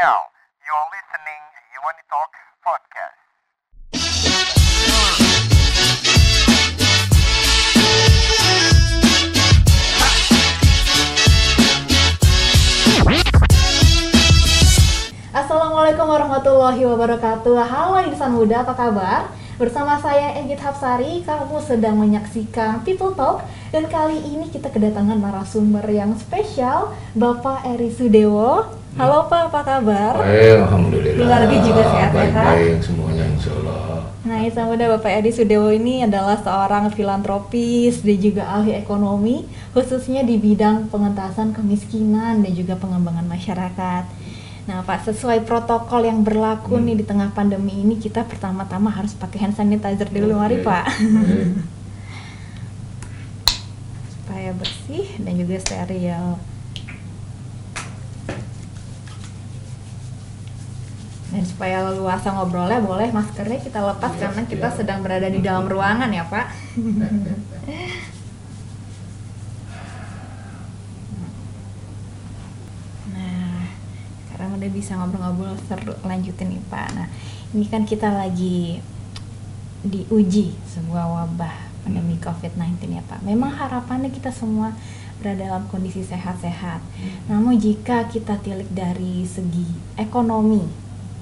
now, you're listening to Talk podcast. Assalamualaikum warahmatullahi wabarakatuh Halo insan muda, apa kabar? Bersama saya Egit Hapsari, kamu sedang menyaksikan People Talk Dan kali ini kita kedatangan narasumber yang spesial Bapak Eri Sudewo Halo Pak, apa kabar? Baik, alhamdulillah. Keluarga juga sehat ya, baik, Kak? Baik, semuanya insya Allah. Nah, insan muda Bapak Eri Sudewo ini adalah seorang filantropis dan juga ahli ekonomi Khususnya di bidang pengentasan kemiskinan dan juga pengembangan masyarakat Nah Pak, sesuai protokol yang berlaku Hmm. nih di tengah pandemi ini Kita pertama-tama harus pakai hand sanitizer dulu, mari Oke, Pak baik. Supaya bersih dan juga steril. Dan supaya leluasa ngobrolnya boleh maskernya kita lepas Iya, karena kita iya. sedang berada di dalam ruangan ya Pak. Nah, sekarang udah bisa ngobrol-ngobrol seru lanjutin nih Pak. Nah, ini kan kita lagi diuji sebuah wabah pandemi COVID-19 ya Pak. Memang harapannya kita semua berada dalam kondisi sehat-sehat. Namun jika kita tilik dari segi ekonomi,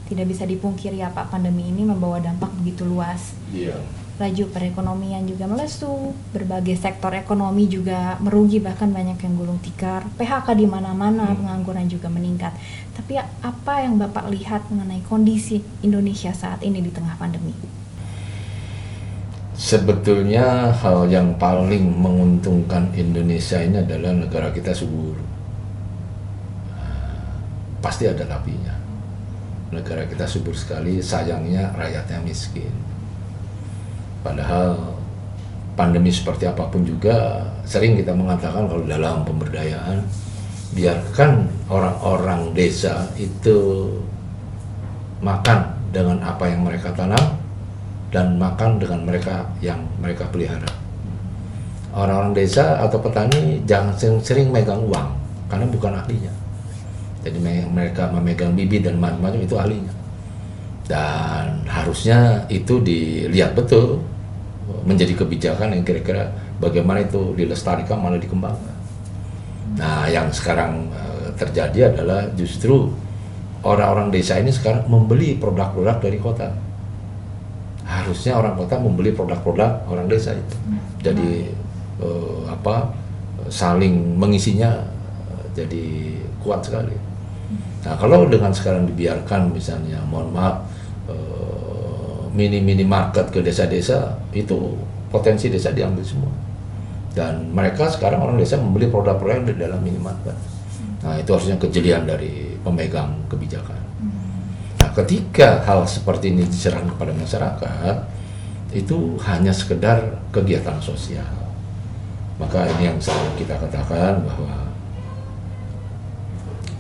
tidak bisa dipungkiri ya Pak, pandemi ini membawa dampak begitu luas. Iya. Laju perekonomian juga melesu, berbagai sektor ekonomi juga merugi bahkan banyak yang gulung tikar, PHK di mana-mana, Hmm. pengangguran juga meningkat. Tapi apa yang Bapak lihat mengenai kondisi Indonesia saat ini di tengah pandemi? Sebetulnya hal yang paling menguntungkan Indonesia ini adalah negara kita subur. Pasti ada tapinya. Negara kita subur sekali, sayangnya rakyatnya miskin. Padahal pandemi seperti apa pun juga sering kita mengatakan kalau dalam pemberdayaan biarkan orang-orang desa itu makan dengan apa yang mereka tanam dan makan dengan mereka yang mereka pelihara. Orang-orang desa atau petani jangan sering-sering megang uang karena bukan ahlinya. Jadi me- mereka memegang bibit dan macam-macam itu ahlinya. Dan harusnya itu dilihat betul menjadi kebijakan yang kira-kira bagaimana itu dilestarikan malah dikembangkan. Nah, yang sekarang eh, terjadi adalah justru orang-orang desa ini sekarang membeli produk-produk dari kota. Harusnya orang kota membeli produk-produk orang desa itu. Jadi eh, apa saling mengisinya eh, jadi kuat sekali. Nah, kalau dengan sekarang dibiarkan misalnya, mohon maaf, eh, mini-mini market ke desa-desa itu potensi desa diambil semua. Dan mereka sekarang orang desa membeli produk-produk di dalam minimarket. Nah, itu harusnya kejelian dari pemegang kebijakan. Nah, ketika hal seperti ini diserahkan kepada masyarakat, itu hanya sekedar kegiatan sosial. Maka ini yang selalu kita katakan bahwa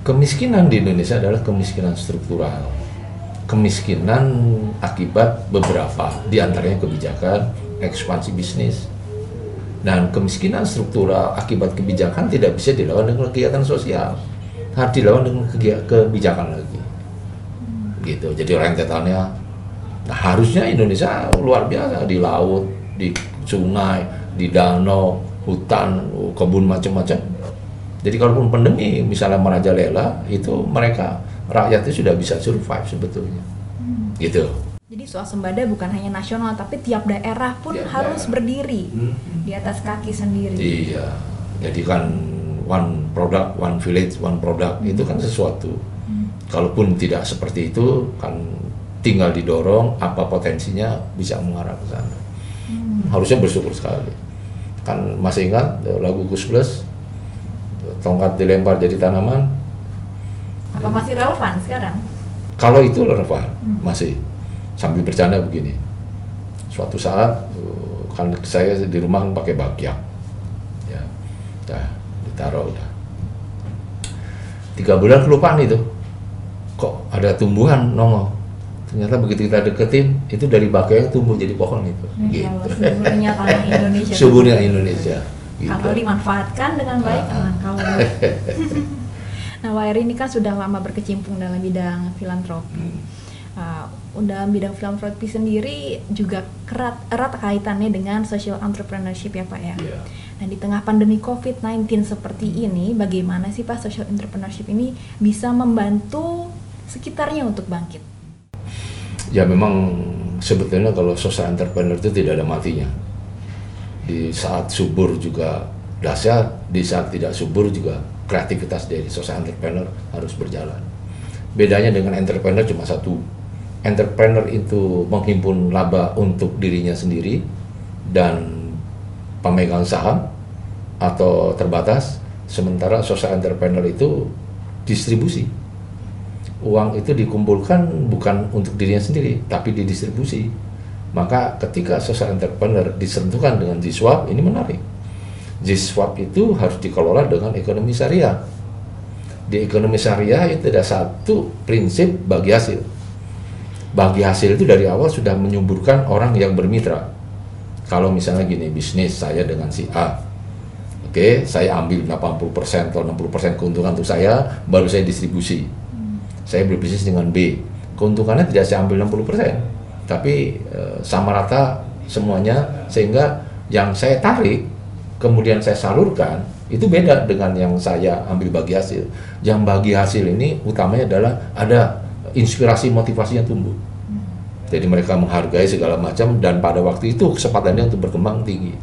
kemiskinan di Indonesia adalah kemiskinan struktural. Kemiskinan akibat beberapa, di antaranya kebijakan ekspansi bisnis. Dan kemiskinan struktural akibat kebijakan tidak bisa dilawan dengan kegiatan sosial. Harus dilawan dengan kebijakan lagi. Gitu. Jadi rentetannya nah, harusnya Indonesia luar biasa di laut, di sungai, di danau, hutan, kebun macam-macam. Jadi kalaupun pandemi misalnya merajalela itu mereka rakyatnya sudah bisa survive sebetulnya. Gitu. Jadi swasembada bukan hanya nasional tapi tiap daerah pun Tiap harus daerah. berdiri di atas kaki sendiri. Iya. Jadi kan one product, one village, one product itu kan sesuatu. Kalaupun tidak seperti itu kan tinggal didorong apa potensinya bisa mengarah ke sana. Harusnya bersyukur sekali. Kan masih ingat eh, lagu Gus Plus tongkat dilempar jadi tanaman. Apa masih relevan sekarang? Kalau itu relevan masih sambil bercanda begini. Suatu saat eh, kan saya di rumah pakai bakyak, ya, dah ditaruh udah. Tiga bulan kelupaan itu, kok ada tumbuhan nongol. Ternyata begitu kita deketin, itu dari bakyak tumbuh jadi pohon itu. Masya Allah, Gitu. suburnya tanah Indonesia. Suburnya Indonesia. Gitu. Kalau dimanfaatkan dengan baik, Ah. alangkah kalau Nah, Wairi ini kan sudah lama berkecimpung dalam bidang filantropi. Hmm. Uh, dalam bidang filantropi sendiri juga erat erat kaitannya dengan social entrepreneurship ya Pak ya. Iya. Nah di tengah pandemi COVID-19 seperti ini, bagaimana sih Pak social entrepreneurship ini bisa membantu sekitarnya untuk bangkit? Ya memang sebetulnya kalau social entrepreneur itu tidak ada matinya. Di saat subur juga dahsyat, di saat tidak subur juga kreativitas dari social entrepreneur harus berjalan. Bedanya dengan entrepreneur cuma satu. Entrepreneur itu menghimpun laba untuk dirinya sendiri dan pemegang saham atau terbatas, sementara social entrepreneur itu distribusi. Uang itu dikumpulkan bukan untuk dirinya sendiri, tapi didistribusi. Maka ketika social entrepreneur disentuhkan dengan G-Swap, ini menarik. G-Swap itu harus dikelola dengan ekonomi syariah. Di ekonomi syariah itu ada satu prinsip bagi hasil. Bagi hasil itu dari awal sudah menyuburkan orang yang bermitra kalau misalnya gini bisnis saya dengan si A oke saya ambil 80% atau 60% keuntungan untuk saya baru saya distribusi. Saya berbisnis dengan B. Keuntungannya tidak saya ambil 60% tapi e, sama rata semuanya sehingga yang saya tarik kemudian saya salurkan itu beda dengan yang saya ambil bagi hasil. Yang bagi hasil ini utamanya adalah ada inspirasi motivasi yang tumbuh. Jadi mereka menghargai segala macam dan pada waktu itu kesempatannya untuk berkembang tinggi.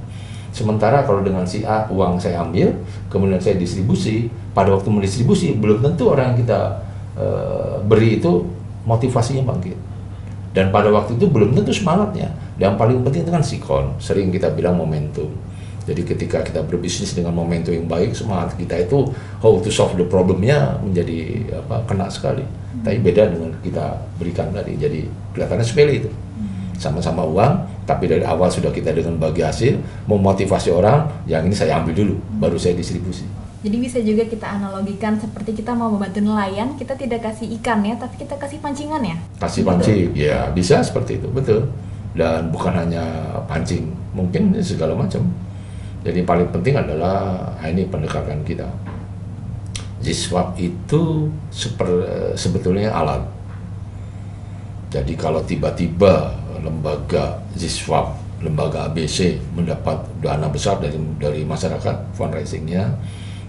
Sementara kalau dengan si A uang saya ambil, kemudian saya distribusi, pada waktu mendistribusi belum tentu orang yang kita uh, beri itu motivasinya bangkit. Dan pada waktu itu belum tentu semangatnya. Dan paling penting itu kan sikon, sering kita bilang momentum. Jadi ketika kita berbisnis dengan momentum yang baik, semangat kita itu how to solve the problemnya menjadi apa kena sekali. Hmm. Tapi beda dengan kita berikan tadi. Jadi kelihatannya sepele itu. Sama-sama uang, tapi dari awal sudah kita dengan bagi hasil, memotivasi orang, yang ini saya ambil dulu, baru saya distribusi. Jadi bisa juga kita analogikan seperti kita mau membantu nelayan, kita tidak kasih ikan ya, tapi kita kasih pancingan ya. Kasih pancing, ya bisa seperti itu, betul. Dan bukan hanya pancing, mungkin segala macam jadi paling penting adalah nah ini pendekatan kita. Ziswap itu seper, sebetulnya alat. Jadi kalau tiba-tiba lembaga Ziswap, lembaga ABC mendapat dana besar dari dari masyarakat fundraisingnya,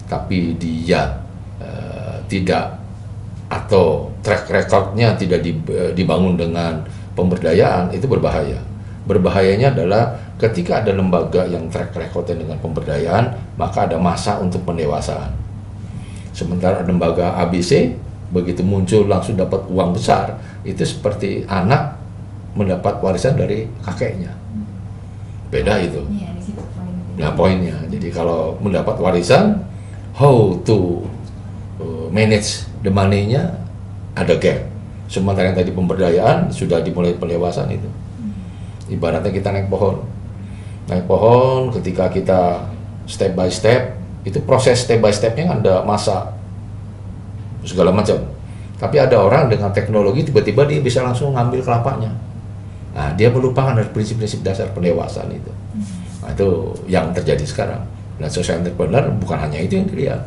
tapi dia uh, tidak atau track recordnya tidak dibangun dengan pemberdayaan itu berbahaya. Berbahayanya adalah ketika ada lembaga yang track recordnya dengan pemberdayaan, maka ada masa untuk pendewasaan. Sementara lembaga ABC, begitu muncul langsung dapat uang besar, itu seperti anak mendapat warisan dari kakeknya. Beda itu. Iya, nah poinnya, jadi kalau mendapat warisan, how to uh, manage the money-nya ada gap. Sementara yang tadi pemberdayaan sudah dimulai pendewasaan itu. Ibaratnya kita naik pohon, naik pohon ketika kita step by step itu proses step by stepnya kan ada masa segala macam. Tapi ada orang dengan teknologi tiba-tiba dia bisa langsung ngambil kelapanya. Nah dia melupakan dari prinsip-prinsip dasar pendewasaan itu. Nah, itu yang terjadi sekarang dan social entrepreneur bukan hanya itu yang dilihat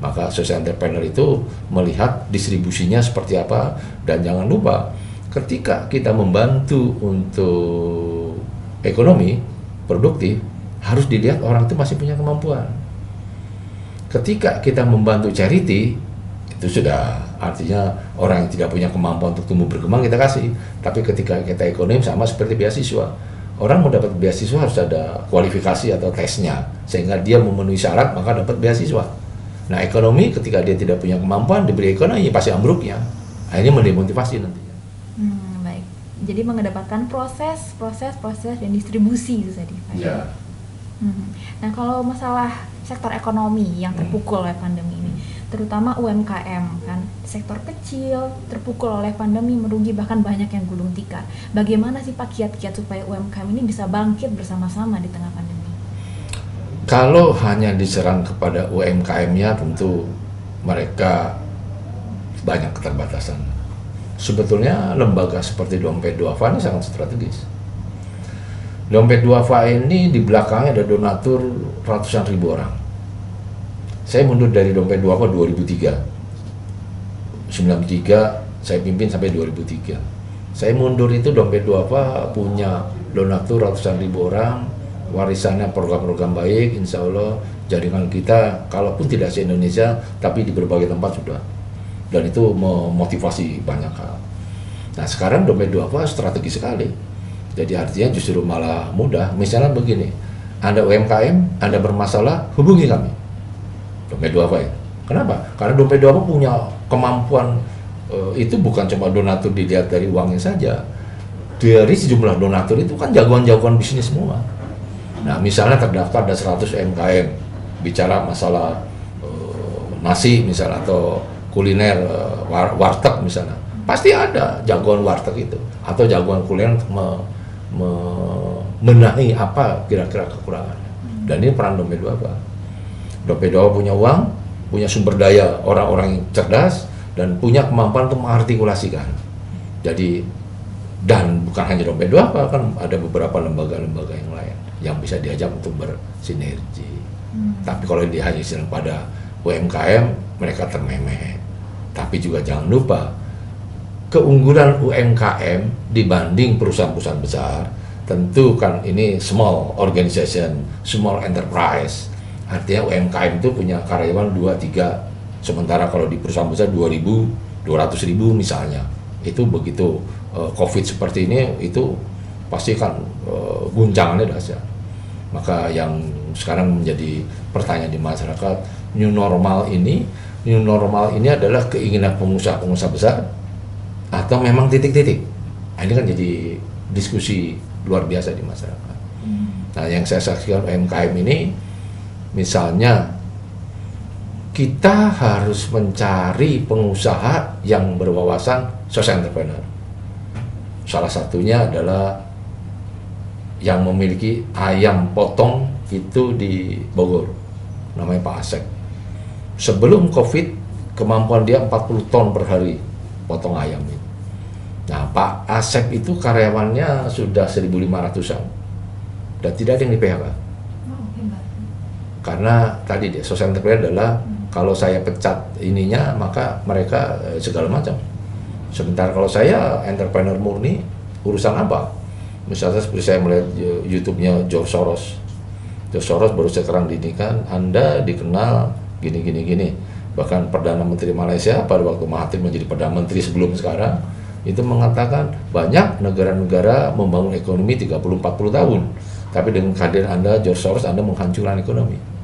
maka social entrepreneur itu melihat distribusinya seperti apa dan jangan lupa ketika kita membantu untuk ekonomi produktif harus dilihat orang itu masih punya kemampuan. Ketika kita membantu charity itu sudah artinya orang yang tidak punya kemampuan untuk tumbuh berkembang kita kasih. Tapi ketika kita ekonomi sama seperti beasiswa, orang mau dapat beasiswa harus ada kualifikasi atau tesnya sehingga dia memenuhi syarat maka dapat beasiswa. Nah ekonomi ketika dia tidak punya kemampuan diberi ekonomi pasti ambruknya. Akhirnya mendemotivasi nanti jadi mengedepankan proses, proses, proses dan distribusi itu tadi Pak. Ya. Hmm. Nah kalau masalah sektor ekonomi yang hmm. terpukul oleh pandemi ini, terutama UMKM kan, sektor kecil terpukul oleh pandemi merugi bahkan banyak yang gulung tikar. Bagaimana sih Pak kiat-kiat supaya UMKM ini bisa bangkit bersama-sama di tengah pandemi? Kalau hanya diserang kepada UMKM-nya tentu mereka banyak keterbatasan sebetulnya lembaga seperti Dompet Duafa ini sangat strategis. Dompet Duafa ini di belakangnya ada donatur ratusan ribu orang. Saya mundur dari Dompet Duafa 2003. 93 saya pimpin sampai 2003 saya mundur itu dompet duafa punya donatur ratusan ribu orang warisannya program-program baik insya Allah jaringan kita kalaupun tidak se Indonesia tapi di berbagai tempat sudah. Dan itu memotivasi banyak hal. Nah sekarang dompet duafa strategi sekali. Jadi artinya justru malah mudah. Misalnya begini anda UMKM Anda bermasalah hubungi kami dompet duafa ya kenapa karena dompet duafa punya kemampuan eh, itu bukan cuma donatur dilihat dari uangnya saja dari sejumlah donatur itu kan jagoan-jagoan bisnis semua Nah, misalnya terdaftar ada 100 UMKM bicara masalah uh, nasi misalnya atau kuliner uh, war warteg misalnya. Pasti ada jagoan warteg itu atau jagoan kuliner untuk me, me, menahi apa kira-kira kekurangannya. Dan ini peran dompet apa? Dompet dua punya uang, punya sumber daya orang-orang yang cerdas dan punya kemampuan untuk mengartikulasikan. Jadi dan bukan hanya apa kan ada beberapa lembaga-lembaga yang lain yang bisa diajak untuk bersinergi. Hmm. Tapi kalau dia hanya pada UMKM, mereka termemeh. Tapi juga jangan lupa keunggulan UMKM dibanding perusahaan-perusahaan besar tentu kan ini small organization, small enterprise. Artinya UMKM itu punya karyawan 2 3 sementara kalau di perusahaan besar 2000 200 ribu misalnya itu begitu uh, covid seperti ini itu pasti kan uh, guncangannya dahsyat. Maka yang sekarang menjadi pertanyaan di masyarakat, new normal ini, new normal ini adalah keinginan pengusaha-pengusaha besar atau memang titik-titik. Nah, ini kan jadi diskusi luar biasa di masyarakat. Hmm. Nah, yang saya saksikan UMKM ini, misalnya kita harus mencari pengusaha yang berwawasan social entrepreneur. Salah satunya adalah yang memiliki ayam potong itu di Bogor namanya Pak Asep. Sebelum covid kemampuan dia 40 ton per hari potong ayam itu nah Pak Asep itu karyawannya sudah 1500an dan tidak ada yang di PHK karena tadi dia social entrepreneur adalah hmm. kalau saya pecat ininya maka mereka eh, segala macam. Sementara kalau saya entrepreneur murni urusan apa? Misalnya seperti saya melihat YouTube-nya George Soros. George Soros baru sekarang dinikan Anda dikenal gini gini gini. Bahkan Perdana Menteri Malaysia pada waktu Mahathir menjadi Perdana Menteri sebelum sekarang itu mengatakan banyak negara-negara membangun ekonomi 30-40 tahun. Tapi dengan kehadiran Anda George Soros Anda menghancurkan ekonomi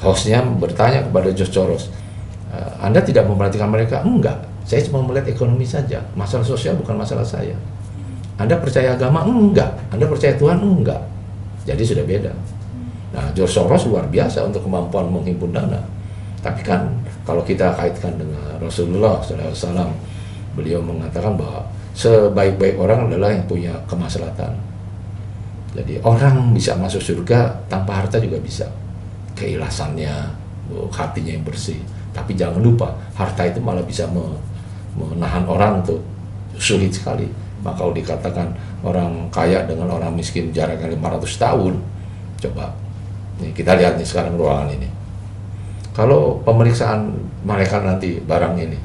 hostnya bertanya kepada George Soros eh, Anda tidak memperhatikan mereka? enggak saya cuma melihat ekonomi saja masalah sosial bukan masalah saya anda percaya agama? Enggak. Anda percaya Tuhan? Enggak. Jadi sudah beda. Nah, George Soros luar biasa untuk kemampuan menghimpun dana. Tapi kan kalau kita kaitkan dengan Rasulullah SAW, beliau mengatakan bahwa sebaik-baik orang adalah yang punya kemaslahatan. Jadi orang bisa masuk surga tanpa harta juga bisa. Keikhlasannya, hatinya yang bersih. Tapi jangan lupa, harta itu malah bisa menahan orang untuk sulit sekali maka kalau dikatakan orang kaya dengan orang miskin jaraknya 500 tahun, coba nih kita lihat nih sekarang ruangan ini. Kalau pemeriksaan mereka nanti barang ini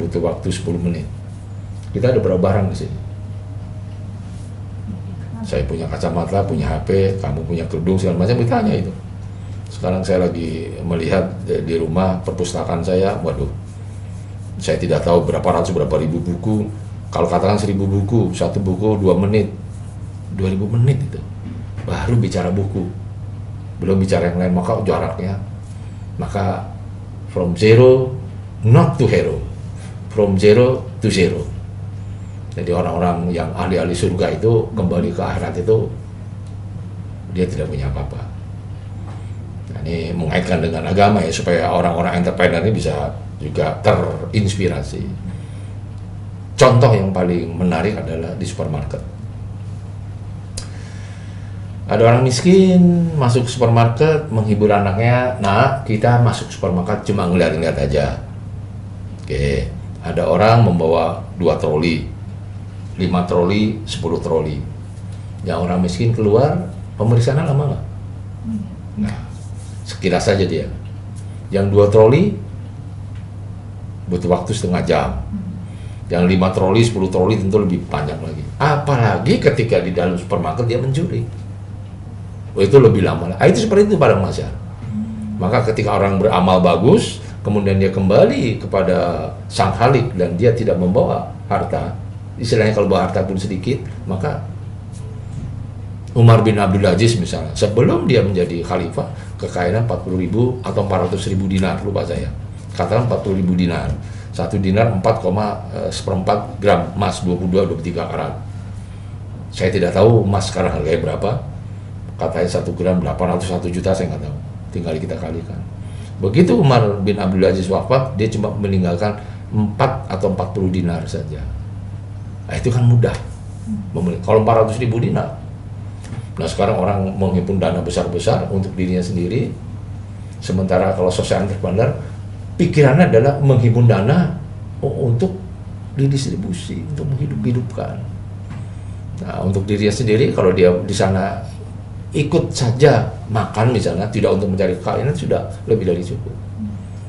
butuh waktu 10 menit. Kita ada berapa barang di sini? Saya punya kacamata, punya HP, kamu punya kerudung segala macam ditanya itu. Sekarang saya lagi melihat di rumah perpustakaan saya, waduh, saya tidak tahu berapa ratus berapa ribu buku. Kalau katakan seribu buku satu buku dua menit dua ribu menit itu baru bicara buku. Belum bicara yang lain maka jaraknya maka from zero not to hero. From zero to zero. Jadi orang-orang yang ahli-ahli surga itu kembali ke akhirat itu dia tidak punya apa-apa nah, ini mengaitkan dengan agama ya supaya orang-orang entrepreneur ini bisa juga terinspirasi Contoh yang paling menarik adalah di supermarket. Ada orang miskin masuk supermarket menghibur anaknya. Nah, kita masuk supermarket cuma ngeliat-ngeliat aja. Oke, ada orang membawa dua troli, lima troli, sepuluh troli. Yang orang miskin keluar, pemeriksaan lama nggak? Nah, sekilas saja dia. Yang dua troli, butuh waktu setengah jam. Yang 5 troli, 10 troli tentu lebih panjang lagi. Apalagi ketika di dalam supermarket dia mencuri. Oh, itu lebih lama. Ah, itu seperti itu pada masyarakat. Maka ketika orang beramal bagus, kemudian dia kembali kepada sang halik dan dia tidak membawa harta, istilahnya kalau bawa harta pun sedikit, maka Umar bin Abdul Aziz misalnya, sebelum dia menjadi khalifah, kekayaannya 40 ribu atau 400 ribu dinar, lupa saya. Katakan 40 ribu dinar. Satu dinar 4, eh, seperempat gram emas 22-23 karat. Saya tidak tahu emas sekarang harganya berapa. Katanya satu gram 801 juta, saya nggak tahu. Tinggal kita kalikan. Begitu Umar bin Abdul Aziz wafat, dia cuma meninggalkan 4 atau 40 dinar saja. Nah, itu kan mudah. Kalau 400 ribu dinar, Nah sekarang orang menghimpun dana besar-besar untuk dirinya sendiri, sementara kalau social entrepreneur pikirannya adalah menghimpun dana untuk didistribusi, untuk menghidup-hidupkan. Nah untuk dirinya sendiri kalau dia di sana ikut saja makan misalnya, tidak untuk mencari kekayaan sudah lebih dari cukup.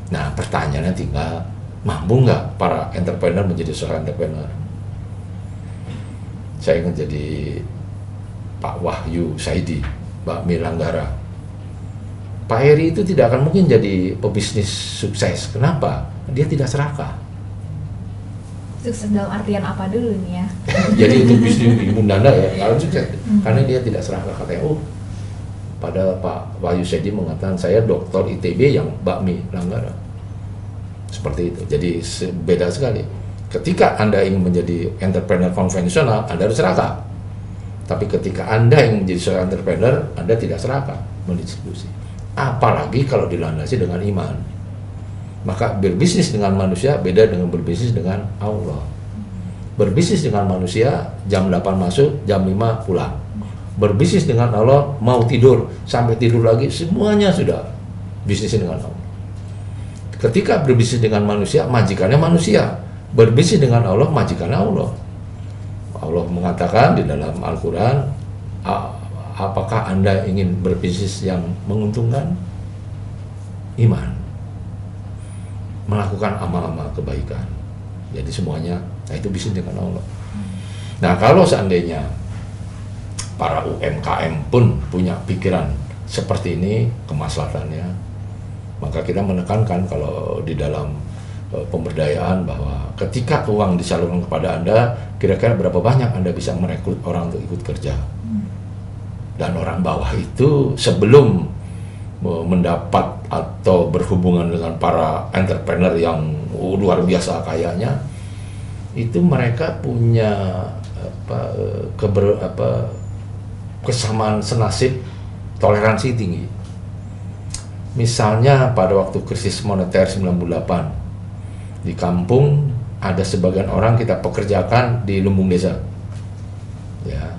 Nah pertanyaannya tinggal mampu nggak para entrepreneur menjadi seorang entrepreneur? Saya ingin jadi Pak Wahyu Saidi, Mbak Milanggara. Pak Heri itu tidak akan mungkin jadi pebisnis sukses. Kenapa? Dia tidak serakah. Sukses dalam artian apa dulu nih ya? jadi untuk bisnis ibu dana ya, kalau sukses. Karena dia tidak serakah katanya. Oh, pada Pak Wahyu Saidi mengatakan saya doktor ITB yang bakmi Langgara. Seperti itu. Jadi beda sekali. Ketika Anda ingin menjadi entrepreneur konvensional, Anda harus serakah tapi ketika Anda yang menjadi seorang entrepreneur, Anda tidak serakah mendistribusi. Apalagi kalau dilandasi dengan iman. Maka berbisnis dengan manusia beda dengan berbisnis dengan Allah. Berbisnis dengan manusia jam 8 masuk, jam 5 pulang. Berbisnis dengan Allah mau tidur sampai tidur lagi semuanya sudah bisnis dengan Allah. Ketika berbisnis dengan manusia, majikannya manusia. Berbisnis dengan Allah, majikannya Allah Allah mengatakan di dalam Al-Quran, apakah Anda ingin berbisnis yang menguntungkan? Iman. Melakukan amal-amal kebaikan. Jadi semuanya, nah itu bisnis dengan Allah. Nah kalau seandainya para UMKM pun punya pikiran seperti ini kemaslahatannya, maka kita menekankan kalau di dalam pemberdayaan bahwa ketika uang disalurkan kepada Anda, kira-kira berapa banyak Anda bisa merekrut orang untuk ikut kerja. Dan orang bawah itu sebelum mendapat atau berhubungan dengan para entrepreneur yang luar biasa kayanya, itu mereka punya apa, keber, apa kesamaan senasib toleransi tinggi. Misalnya pada waktu krisis moneter 98 di kampung ada sebagian orang kita pekerjakan di lumbung desa. Ya.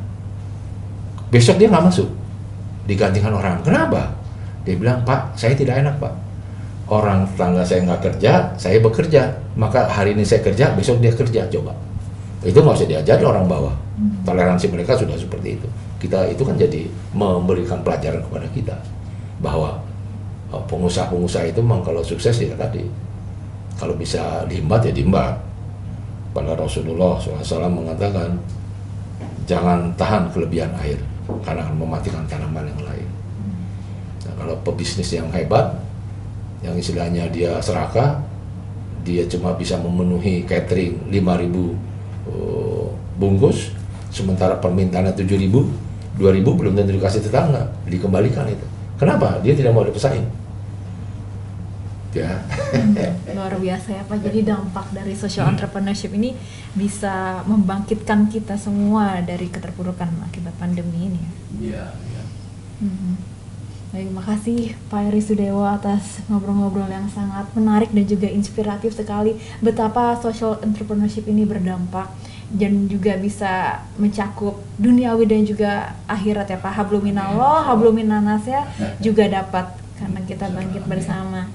Besok dia nggak masuk. Digantikan orang. Kenapa? Dia bilang pak saya tidak enak pak. Orang tetangga saya nggak kerja saya bekerja. Maka hari ini saya kerja besok dia kerja coba. Itu nggak usah diajar orang bawah. Toleransi mereka sudah seperti itu. Kita itu kan jadi memberikan pelajaran kepada kita bahwa oh, pengusaha-pengusaha itu memang kalau sukses ya tadi kalau bisa diimbat ya diimbat. Pada Rasulullah SAW mengatakan jangan tahan kelebihan air karena akan mematikan tanaman yang lain. Nah, kalau pebisnis yang hebat yang istilahnya dia serakah dia cuma bisa memenuhi catering 5000 uh, bungkus sementara permintaannya 7000 2000 belum tentu dikasih tetangga dikembalikan itu. Kenapa? Dia tidak mau dipesaing ya hmm, luar biasa ya pak jadi dampak dari social hmm. entrepreneurship ini bisa membangkitkan kita semua dari keterpurukan akibat pandemi ini ya iya ya. hmm. Baik, makasih Pak Eri Sudewo atas ngobrol-ngobrol yang sangat menarik dan juga inspiratif sekali betapa social entrepreneurship ini berdampak dan juga bisa mencakup duniawi dan juga akhirat ya Pak habluminallah habluminanas ya juga dapat karena kita bangkit bersama.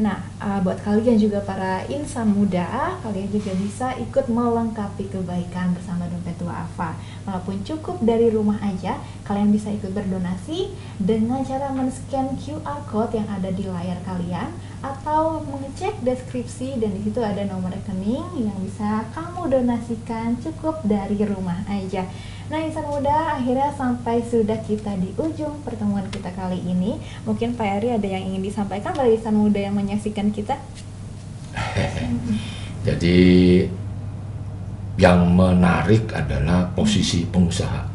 Nah, uh, buat kalian juga para insan muda, kalian juga bisa ikut melengkapi kebaikan bersama Dompet Tua Ava. Walaupun cukup dari rumah aja, kalian bisa ikut berdonasi dengan cara men-scan QR code yang ada di layar kalian atau mengecek deskripsi dan di situ ada nomor rekening yang bisa kamu donasikan cukup dari rumah aja. Nah insan muda akhirnya sampai sudah kita di ujung pertemuan kita kali ini. Mungkin Pak Eri ada yang ingin disampaikan pada insan muda yang menyaksikan kita? Jadi yang menarik adalah posisi pengusaha.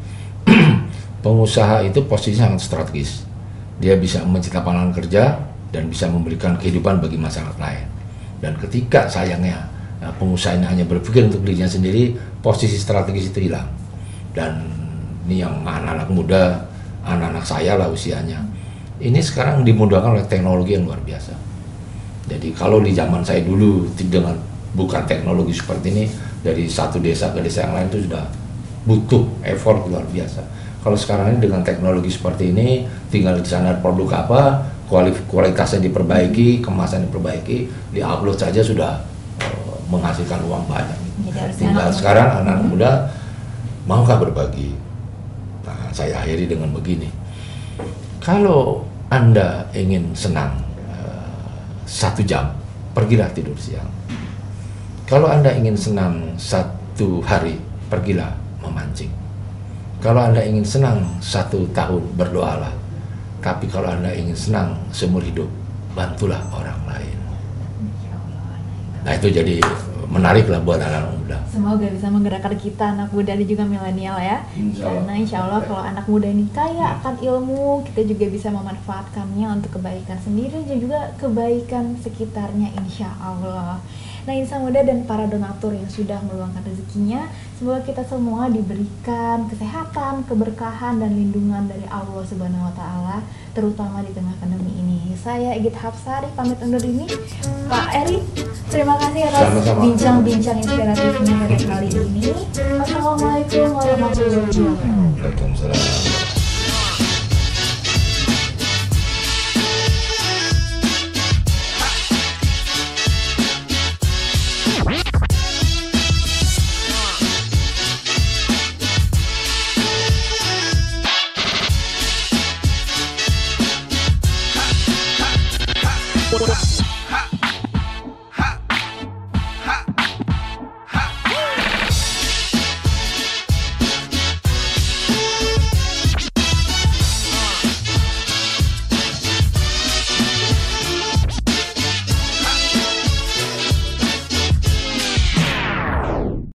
pengusaha itu posisi sangat strategis. Dia bisa menciptakan lapangan kerja dan bisa memberikan kehidupan bagi masyarakat lain. Dan ketika sayangnya nah, pengusaha ini hanya berpikir untuk dirinya sendiri, posisi strategis itu hilang. Dan ini yang anak-anak muda, anak-anak saya lah usianya, ini sekarang dimudahkan oleh teknologi yang luar biasa. Jadi kalau di zaman saya dulu dengan bukan teknologi seperti ini dari satu desa ke desa yang lain itu sudah butuh effort luar biasa. Kalau sekarang ini dengan teknologi seperti ini, tinggal di sana produk apa, kualitasnya diperbaiki, kemasan diperbaiki, diupload saja sudah uh, menghasilkan uang banyak. tinggal sekarang anak muda maukah berbagi? Nah, saya akhiri dengan begini. Kalau anda ingin senang uh, satu jam, pergilah tidur siang. Kalau anda ingin senang satu hari, pergilah memancing kalau Anda ingin senang satu tahun, berdoalah. Tapi kalau Anda ingin senang seumur hidup, bantulah orang lain. Nah itu jadi menarik lah buat anak muda. Semoga bisa menggerakkan kita anak muda dan juga milenial ya. Insya Karena insya Allah kalau anak muda ini kaya akan ilmu, kita juga bisa memanfaatkannya untuk kebaikan sendiri dan juga kebaikan sekitarnya insya Allah. Nah insan muda dan para donatur yang sudah meluangkan rezekinya, semoga kita semua diberikan kesehatan, keberkahan dan lindungan dari Allah Subhanahu Wa Taala, terutama di tengah pandemi ini. Saya Egit Hapsari pamit undur ini. Pak Eri, terima kasih atas bincang-bincang inspiratifnya pada kali ini. Assalamualaikum warahmatullahi wabarakatuh.